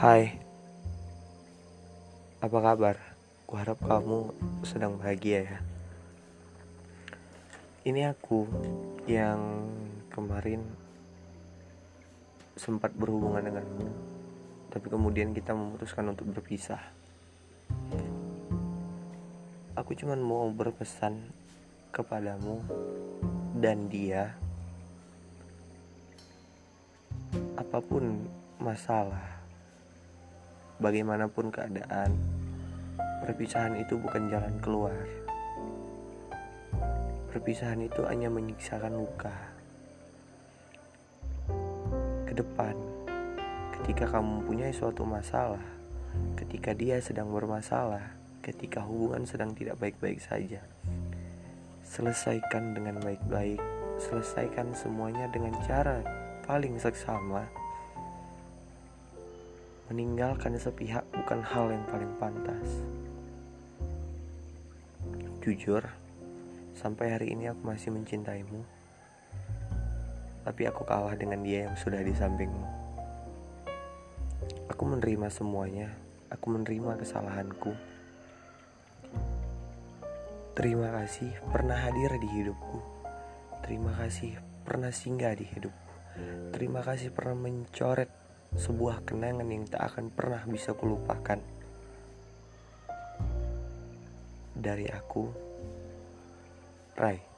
Hai, apa kabar? Kuharap kamu sedang bahagia ya. Ini aku yang kemarin sempat berhubungan denganmu, tapi kemudian kita memutuskan untuk berpisah. Aku cuma mau berpesan kepadamu dan dia, apa pun masalah, bagaimanapun keadaan, perpisahan itu bukan jalan keluar. Perpisahan itu hanya menyiksakan luka. Ke depan, ketika kamu mempunyai suatu masalah, ketika dia sedang bermasalah, ketika hubungan sedang tidak baik-baik saja, selesaikan dengan baik-baik, selesaikan semuanya dengan cara paling seksama meninggalkan sepihak bukan hal yang paling pantas. Jujur, sampai hari ini aku masih mencintaimu. Tapi aku kalah dengan dia yang sudah di sampingmu. Aku menerima semuanya. Aku menerima kesalahanku. Terima kasih pernah hadir di hidupku. Terima kasih pernah singgah di hidupku. Terima kasih pernah mencoret sebuah kenangan yang tak akan pernah bisa kulupakan. Dari aku, Rai.